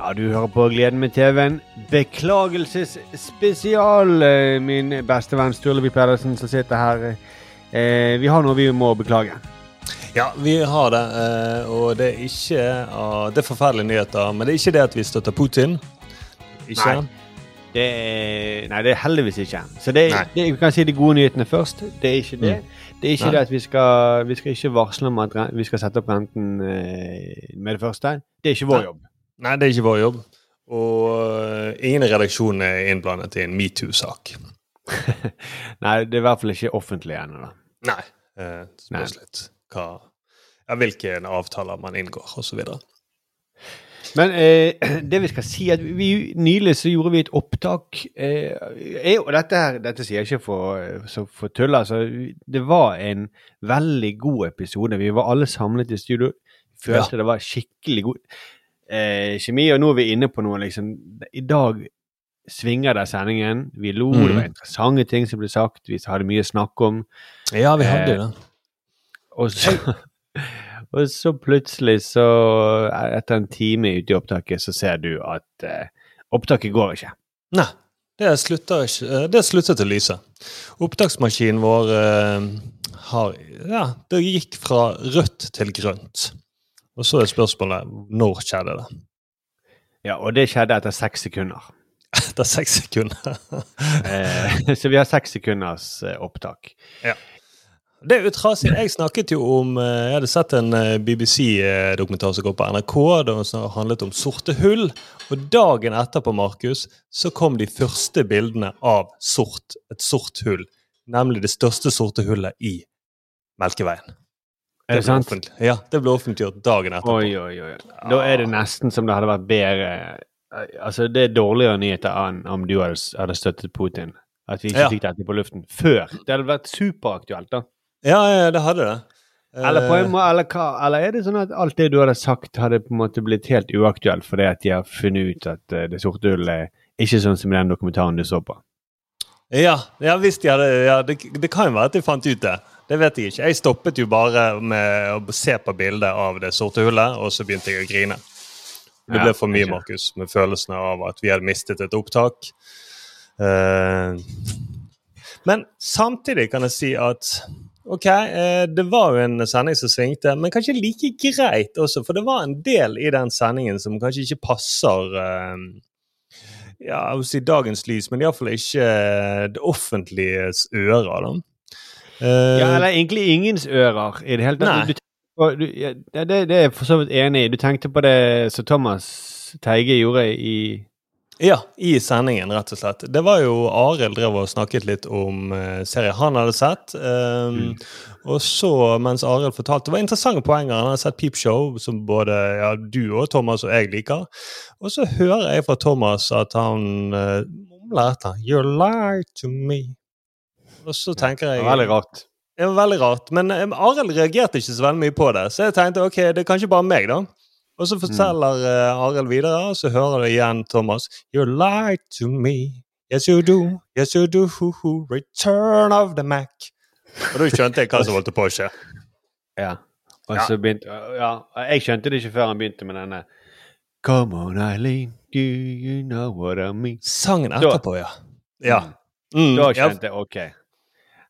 Ja, du hører på Gleden med TV-en. Beklagelsesspesial, eh, min beste venn Sturlevi Pedersen som sitter her. Eh, vi har noe vi må beklage. Ja, vi har det. eh, Og det er ikke ah, Det er forferdelige nyheter. Men det er ikke det at vi støtter Putin. Ikke? Nei. Det er, nei, det er heldigvis ikke. Så det, det, vi kan si de gode nyhetene først. Det er ikke det. Det er ikke Nei. det at vi skal, vi skal ikke varsle om at vi skal sette opp renten med det første. Det er ikke vår jobb. Nei, det er ikke vår jobb. Og eh, ingen i redaksjonen er innblandet i en metoo-sak. Nei, det er i hvert fall ikke offentlig ennå, da. Nei. Eh, spørs litt hva ja, Hvilke avtaler man inngår, osv. Men eh, det vi skal si, at vi nylig så gjorde vi et opptak eh, jeg, Og dette her, dette sier jeg ikke for, så for tull, altså. Det var en veldig god episode. Vi var alle samlet i studio. Følte det var skikkelig god eh, kjemi. Og nå er vi inne på noe, liksom. I dag svinger det sendingen. Vi lo, det var interessante ting som ble sagt. Vi hadde mye å snakke om. Ja, vi hadde Eh, det. Og så, og så plutselig, så etter en time ute i opptaket, så ser du at eh, opptaket går ikke. Nei. Det slutter, ikke, eh, det sluttet å lyse. Opptaksmaskinen vår eh, har Ja, det gikk fra rødt til grønt. Og så er spørsmålet når skjedde det? Ja, Og det skjedde etter seks sekunder. Etter seks sekunder. Eh, så vi har seks sekunders eh, opptak. Det er jo trasig. Jeg snakket jo om eh, Jeg hadde sett en BBC-dokumentar som går på NRK, som handlet om sorte hull. Og dagen etterpå, Markus, så kom de første bildene av sort, et sort hull. Nemlig det største sorte hullet i Melkeveien. Er det det sant? offentlig- Ja, det ble offentliggjort dagen etterpå. Oi, oi, oi. Da er det nesten som det hadde vært bedre eh, Altså, det er dårligere nyheter enn om du hadde, hadde støttet Putin. At vi ikke Ja. fikk dette på luften før. Det hadde vært superaktuelt, da. Ja, ja, det hadde det. Eller, på en Eh, eller, eller er det sånn at alt det du hadde sagt, hadde på en måte blitt helt uaktuelt fordi at de har funnet ut at eh, det sorte hullet er ikke sånn som den dokumentaren du så på? Ja, ja hvis de hadde ja, det, det kan jo være at de fant ut det. Det vet jeg ikke. Jeg stoppet jo bare med å se på bildet av det sorte hullet, og så begynte jeg å grine. Det ble for mye. Markus, med følelsene av at vi hadde mistet et opptak. Eh, men samtidig kan jeg si at ok, eh, det var jo en sending som svingte, men kanskje like greit også, for det var en del i den sendingen som kanskje ikke passer eh, ja, vil si dagens lys, men iallfall ikke det offentliges ører. da. Eh, Ja, eller egentlig ingens ører i det hele tatt. Ja, det, det er jeg for så vidt enig i. Du tenkte på det som Thomas Teige gjorde i Ja, i sendingen, rett og slett. Det var jo Arild drev og snakket litt om uh, serier han hadde sett. Um, Og så, mens Arild fortalte Det var interessante poenger. Han hadde sett Peep Show, som både ja, du og Thomas og jeg liker. Og så hører jeg fra Thomas at han uh, mumler etter You lie to me. Og så tenker jeg Det var Veldig rart. Det var veldig rart. Men um, Arild reagerte ikke så veldig mye på det, så jeg tenkte ok, det er kanskje bare meg, da. Og så forteller mm. Arild videre, og så hører du igjen Thomas. You lied to me. Yes, you do. Yes, you do. Hoo -hoo. Return of the Mac. Og da skjønte jeg hva som holdt på å skje. Ja. Og så begynte Ja, jeg skjønte det ikke før han begynte med denne Come on, Eileen, do you know what I mean? Sangen etterpå, ja. Ja. Mm, Da skjønte jeg OK.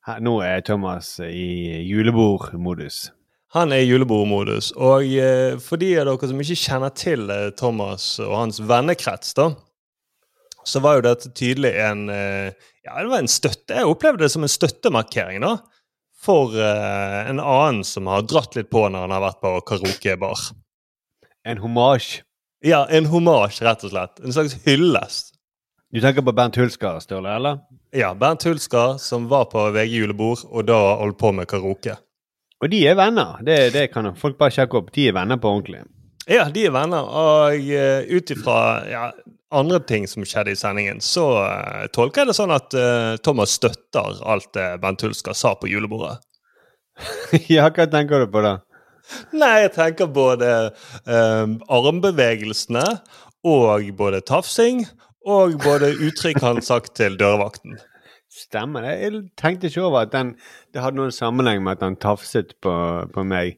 Nå er Thomas i julebordmodus. Han er i julebordmodus. Og eh, for de av dere som ikke kjenner til eh, Thomas og hans vennekrets, da, så var jo dette tydelig en eh, Ja, det var en støtte. Jeg opplevde det som en støttemarkering, da. For en annen som har dratt litt på når han har vært på karaokebar. En hommage. Ja, en hommage, rett og slett. En slags hyllest. Du tenker på Bernt Hulsker, Sturle, eller? Ja, Bernt Hulsker, som var på VG julebord og da holdt på med karaoke. Og de er venner. Det, det kan folk bare sjekke opp. De er venner på ordentlig. Ja, de er venner. Og uh, ut ifra ja, andre ting som skjedde i sendingen, så uh, tolker jeg det sånn at uh, Thomas støtter alt det Bernt Hulsker sa på julebordet. ja, hva tenker du på da? Nei, jeg tenker både armbevegelsene og både tafsing og både uttrykk han sagt til dørvakten. Stemmer det. Jeg tenkte ikke over at den, det hadde noen sammenheng med at han tafset på, på meg.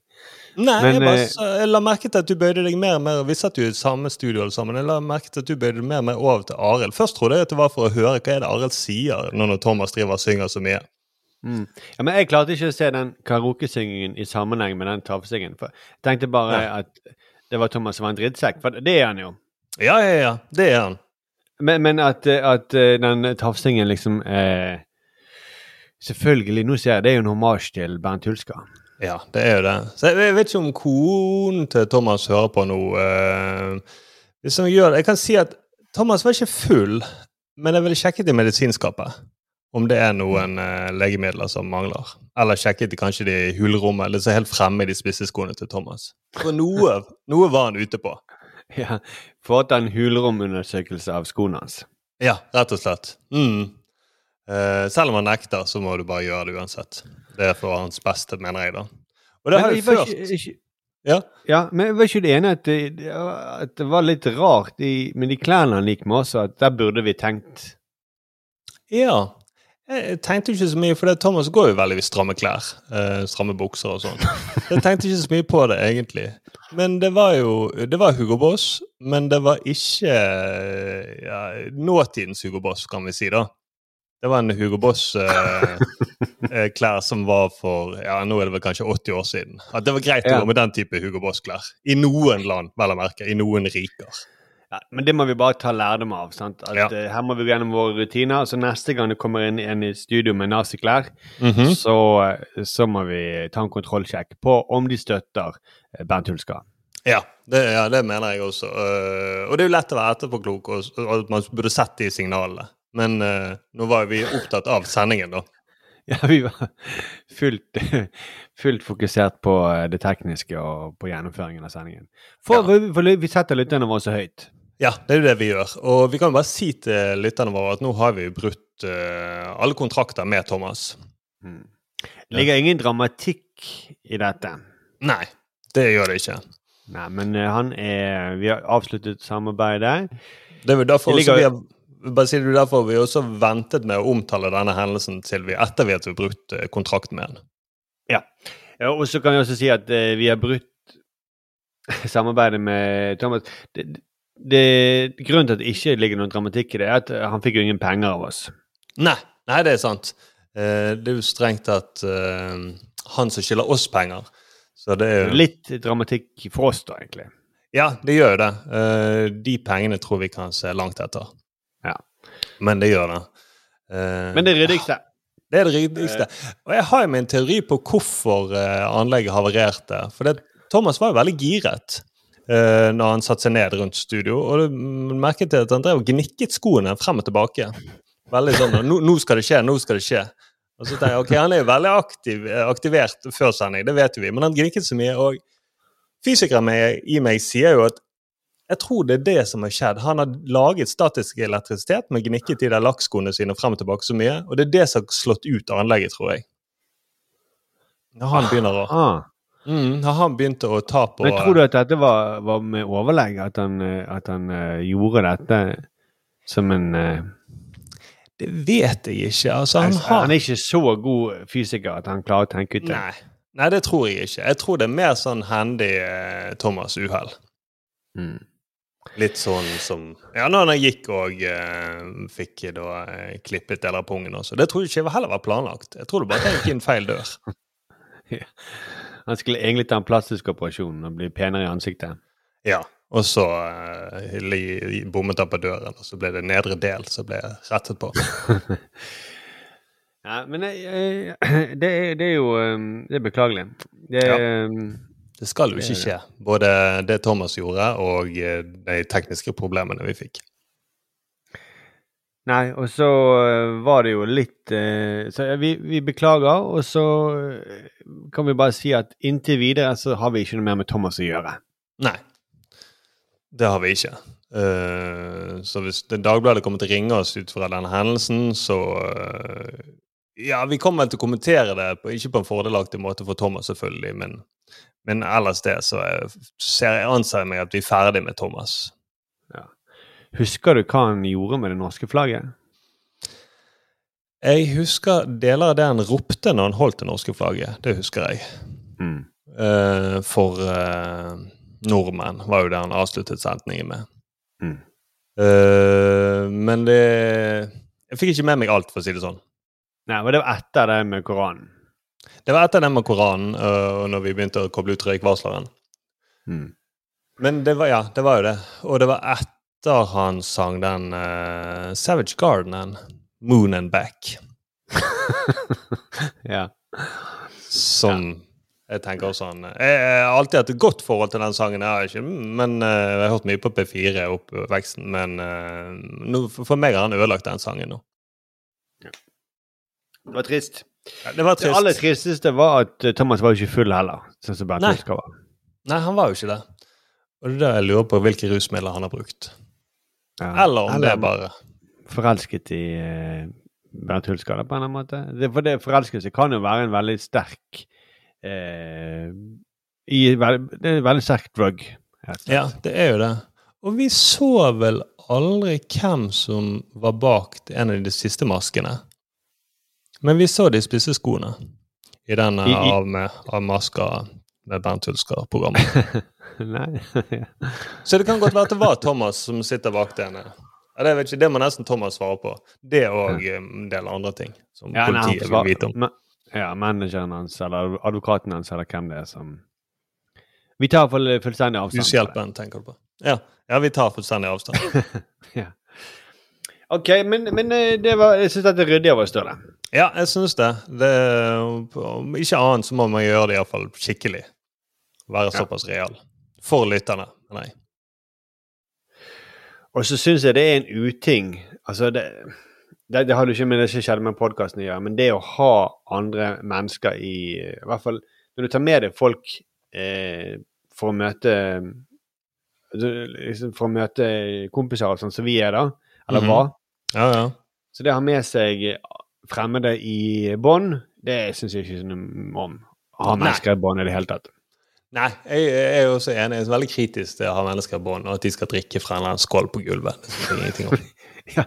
Nei, Men, jeg, bare, eh, så- jeg la merke til at du bøyde deg mer og mer Vi satt jo i samme studio alle sammen. Jeg la merke til at du bøyde deg mer og mer over til Arild. Først trodde jeg at det var for å høre hva er det Arild sier nå når Thomas driver og synger så mye. Mm. Ja, men jeg klarte ikke å se den karaokesyngingen i sammenheng med den tafsingen. For jeg tenkte bare Nei. at det var Thomas som var en drittsekk, for det er han jo. Ja, ja, ja. Det er han. Men, men at, at eh, den tafsingen liksom eh, Selvfølgelig, nå ser jeg det er jo en hommage til Bernt Hulska. Ja, det er jo det. Så jeg, jeg vet ikke om konen til Thomas hører på nå. eh, hvis han gjør det Jeg kan si at Thomas var ikke full, men jeg ville sjekket i medisinskapet om det er noen eh, legemidler som mangler. Eller sjekket kanskje de i hulrommet, eller så helt fremme i de spisse skoene til Thomas. For noe, noe var han ute på. Ja, Foreta en hulromundersøkelse av skoene hans. Ja, rett og slett. Mm. Eh, selv om han nekter, så må du bare gjøre det uansett. Det er for hans beste, mener jeg, da. Og det har Men jo ført ikke- ikke- Ja. Ja, men var ikke du enig at det, at det var litt rart i, med de klærne han gikk med også, at der burde vi tenkt Ja. Jeg tenkte ikke så mye, for det, Thomas går jo veldig i stramme klær. Eh, stramme bukser og sånn. Jeg tenkte ikke så mye på det, egentlig. Men det var jo Det var Hugo Boss, men det var ikke ja, nåtidens Hugo Boss, kan vi si, da. Det var en Hugo Boss-klær som var for ja, nå er det vel kanskje 80 år siden. At det var greit å gå med den type Hugo Boss-klær. I noen land, vel å merke. I noen riker. Ja, Men det må vi bare ta lærdom av. sant? At Ja. eh, Her må vi gå gjennom våre rutiner. Så neste gang det kommer inn en i studio med naziklær, Mhm. så, eh, så må vi ta en kontrollsjekk på om de støtter eh, Bernt Hulska. Ja det, ja, det mener jeg også. Uh, og det er jo lett å være etterpåklok, og, og at man burde sett de signalene. Men uh, nå var vi opptatt av sendingen, da. Ja, vi var fullt, fullt fokusert på det tekniske og på gjennomføringen av sendingen. For, Ja. for vi setter lytterne våre så høyt. Ja, det er jo det vi gjør. Og vi kan bare si til lytterne våre at nå har vi brutt uh, alle kontrakter med Thomas. Mm. Det ligger ingen dramatikk i dette. Nei, det gjør det ikke. Nei, men eh, han er Vi har avsluttet samarbeidet. Det er jo derfor, ligger- vi har, bare si det er derfor vi også ventet med å omtale denne hendelsen til vi etter vi har brutt eh, kontrakten med henne. Ja, og så kan vi også si at vi har brutt samarbeidet med Thomas. Det, det, grunnen til at det ikke ligger noen dramatikk i det, er at eh, han fikk jo ingen penger av oss. Nei, nei, det er sant. Eh, det er jo strengt tatt eh, han som skylder oss penger. Så det er jo Litt dramatikk for oss, da, egentlig. Ja, det gjør jo det. Eh, de pengene tror vi kan se langt etter. Ja. Men det gjør det. Eh, Men det ryddigste det er det ryddigste. Og jeg har jo min teori på hvorfor eh, anlegget havarerte. For det, Thomas var jo veldig giret når han satte seg ned rundt studio. Og du merket at han drev og gnikket skoene frem og tilbake. Veldig sånn nå, 'Nå skal det skje, nå skal det skje'. Og så tenker jeg, ok, Han er jo veldig aktiv, eh, aktivert før sending, det vet vi, men han gnikket så mye. og Fysikeren i meg sier jo at jeg tror det er det som har skjedd. Han har laget statisk elektrisitet men gnikket de der lakkskoene sine frem og tilbake så mye, og det er det som har slått ut anlegget, tror jeg. Når han begynner å. Mm, han begynte å ta på Men tror du at dette var, var med overlegg? At han, eh, at han uh, gjorde dette som en uh, Det vet jeg ikke. Altså, han han, har er ikke så god fysiker at han klarer å tenke ut det. Nei. Nei, det tror jeg ikke. Jeg tror det er mer sånn handy uh, Thomas uhell. Mm. Litt sånn som Ja, når han gikk og fikk da klippet deler av pungen også. Det tror jeg ikke heller var planlagt. Jeg tror det bare gikk inn feil dør. Han skulle egentlig ta en plastisk operasjon og bli penere i ansiktet. Ja. Og så uh, bommet han på døren, og så ble det nedre del som ble rettet på. Ja, men det, er, det er jo eh, Det er beklagelig. Det, Ja. eh, Det skal jo ikke skje. Både det Thomas gjorde, og eh, de tekniske problemene vi fikk. Nei, og så eh, var det jo litt eh, Så vi, vi beklager, og så eh, kan vi bare si at inntil videre så har vi ikke noe mer med Thomas å gjøre. Nei. Det har vi ikke. Så hvis Dagbladet kommer til å ringe oss ut fra denne hendelsen, så Ja, vi kommer vel til å kommentere det, ikke på en fordelaktig måte for Thomas, selvfølgelig, men, men ellers det, så ser jeg anser jeg meg at vi er ferdig med Thomas. Husker du hva han gjorde med det norske flagget? Jeg husker deler av det han ropte når han holdt det norske flagget. Det husker jeg. Mm. Uh, for uh, nordmenn var jo det han avsluttet setningen med. Mm. Uh, men det Jeg fikk ikke med meg alt, for å si det sånn. Nei, men det var etter det med Koranen. Det var etter det med Koranen, og når vi begynte å koble ut røykvarsleren. Mm. Men det var, ja, det var jo det. Og det var etter han sang den uh, Savage Garden, 'Moon and Back', ja. som jeg tenker også han Jeg jeg har alltid hatt et godt forhold til den sangen, jeg har ikke, men uh, jeg har hørt mye på P4 oppveksten, men uh, no, for meg har han ødelagt den sangen nå. Det var trist. Ja, det var Det aller tristeste var at eh, Thomas var jo ikke full heller, sånn som Nei. Nei, han var jo ikke det. Og det er da jeg lurer på hvilke rusmidler han har brukt. Ja. Eller om det er bare Forelsket i uh, Bernt Hulsker, på en eller annen måte. Det, for det forelskelse kan jo være en veldig sterk eh, i, Det er en veldig sterk drug. Ja, det er jo det. Og vi så vel aldri hvem som var bak en av de siste maskene. Men vi så de spisse skoene i den i- av, med, av masker med Bernt Hulsker-programmet. Nei. Så det kan godt være at det var Thomas som sitter bak det ene. Ja, det, ikke, det må nesten Thomas svare på. Det og eh, en del andre ting som Ja, politiet vil vite om. ja, manageren hans eller advokaten hans eller hvem det er som Vi tar fullstendig avstand. Hushjelpen, tenker du på. Ja, ja vi tar fullstendig avstand. Ja. OK, men, men eh, det var, jeg syns dette er ryddig av oss, Sturle. Ja, jeg syns det. det. Om ikke annet så må man gjøre det iallfall skikkelig. Være Ja. såpass real. For lytterne. Nei. Og så syns jeg det er en uting Altså, det, det, det har du ikke med det som skjedde med podkasten å gjøre, men det å ha andre mennesker i I hvert fall når du tar med deg folk eh, for å møte altså, liksom For å møte kompiser og sånn som vi er, da, eller Mhm. var. Ja, ja. Så det å ha med seg fremmede i bånd, det syns jeg ikke noe om. Å ha mennesker i bånd i det hele tatt. Nei, jeg, jeg er også enig. Jeg er veldig kritisk til å ha mennesker i bånd, og at de skal drikke fra en eller annen skål på gulvet. Det synes jeg ingenting om. ja,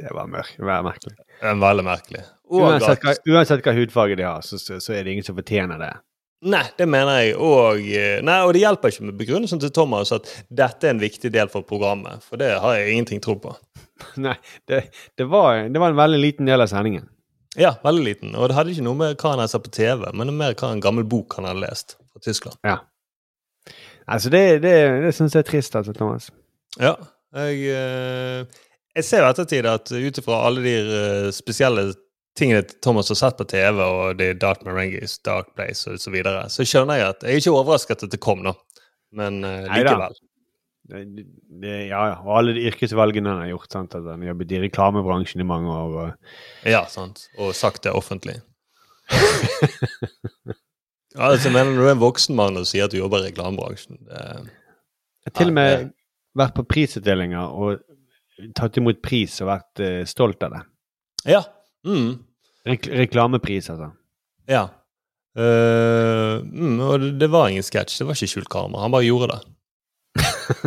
det var mørk, merkelig. Er veldig merkelig. Uansett hva, uansett hva hudfarge de har, så, så, så er det ingen som fortjener det. Nei, det mener jeg. Og, eh, nei, og det hjelper ikke med begrunnelsen til Thomas at dette er en viktig del for programmet, for det har jeg ingenting tro på. Nei, det, det, var, det var en veldig liten del av sendingen. Ja, veldig liten. Og det hadde ikke noe med hva han har sett på TV, men mer hva en gammel bok han hadde lest fra Tyskland. Ja. Altså, det, det, det syns jeg er trist, altså, Thomas. Ja, jeg, eh, jeg ser jo ettertid at ut ifra alle de eh, spesielle tingene Thomas har sett på TV, og det er Dark Marengis, Dark Place og så videre, så skjønner jeg at Jeg er ikke overrasket at det kom nå, men uh, likevel. Det, det, ja, ja. Og alle de yrkesvalgene han har gjort. sant? At han har jobbet i reklamebransjen i mange år. Og, Ja, sant. Og sagt det offentlig. altså, mener du er en voksen mann og sier at du jobber i reklamebransjen. Det, jeg har til og Ja, med vært på prisutdelinger og tatt imot pris og vært uh, stolt av det. ja. Mm. Rek reklamepris, altså. Ja. Uh, mm, og det, det var ingen sketsj. Det var ikke skjult kamera. Han bare gjorde det.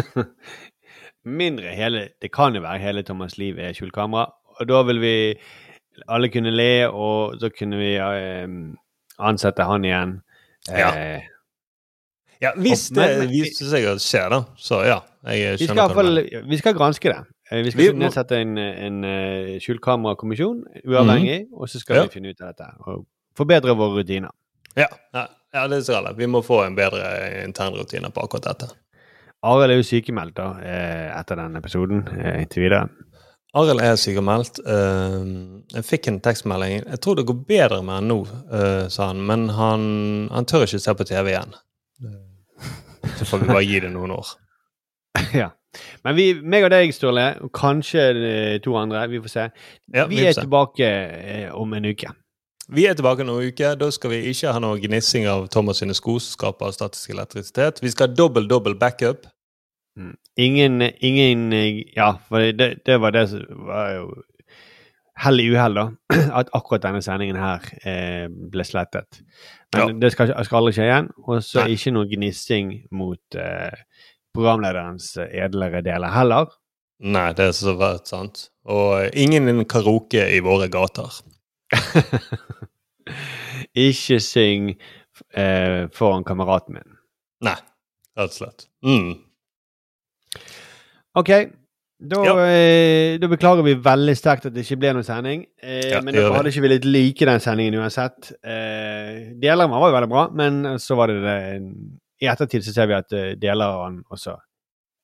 Mindre hele Det kan jo være hele Thomas' liv er skjult kamera. Og da vil vi alle kunne le, og så kunne vi uh, ansette han igjen. Ja. Uh, Ja, Hvis det viser seg å skje, da, så ja. Jeg skjønner hva du mener. vi skal granske det. Eh, Vi skal Vi må- nedsette en, en eh, uavhengig, mm. og så skal Ja. vi finne ut av dette. Og forbedre våre rutiner. Ja, ja, ja, det skal det. Vi må få en bedre internrutine på akkurat dette. Arild er jo sykemeldt da, eh, etter den episoden eh, inntil videre. Arild er sykemeldt. Eh, jeg fikk en tekstmelding. Jeg tror det går bedre med han nå, eh, sa han, men han, han tør ikke se på TV igjen. Så får vi bare gi det noen år. ja. Men vi, meg og deg, Sturle, og kanskje eh, to andre, vi får se. Ja, vi, vi får er se. tilbake eh, om en uke. Vi er tilbake noen uker. Da skal vi ikke ha noe gnissing av Thomas sine sko som skaper statisk elektrisitet. Vi skal ha dobbel, dobbel backup. Ingen, ingen eh, Ja, for det, det var det som var jo hell i uhell, da. At akkurat denne sendingen her eh, ble slettet. Men Ja. det skal, skal aldri skje igjen. Og så ikke noe gnissing mot eh, programlederens edlere deler heller. Nei, det er så rett, sant. Og ingen ingen karaoke i våre gater. ikke syng eh, foran kameraten min. Nei, rett og slett. Mm. OK. Da, Ja. eh, da beklager vi veldig sterkt at det ikke ble noen sending. Eh, Ja, men dere hadde ikke villet like den sendingen uansett. Eh, deler av den var jo veldig bra, men så var det det I ettertid så ser vi at eh, deler av den også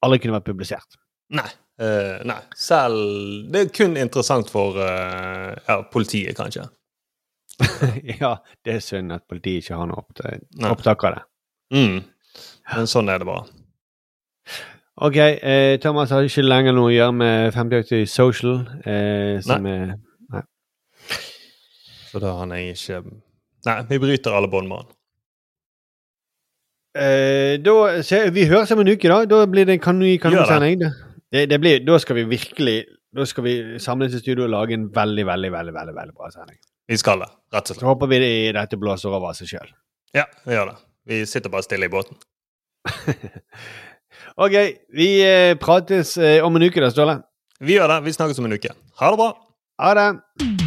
aldri kunne vært publisert. Nei. Uh, nei. Selv Det er kun interessant for uh, ja, politiet, kanskje. ja, det er synd at politiet ikke har noe opptak, av det. Mm. Men sånn er det bare. OK, eh, Thomas har ikke lenger noe å gjøre med 5080 Social. Eh, som er Så da har han ikke Nei, vi bryter alle bånd med han. Eh, da, vi høres om en uke, da. Da blir det en kanon, kanonsending. Det, det blir, da skal vi virkelig Da skal vi samles i studio og lage en veldig, veldig, veldig veldig, veldig bra sending. Vi skal det, rett og slett. Så håper vi det, dette blåser over av seg sjøl. Ja, vi gjør det. Vi sitter bare stille i båten. OK, vi eh, prates eh, om en uke, da, Ståle. Vi gjør det. Vi snakkes om en uke. Ha det bra. Ha det.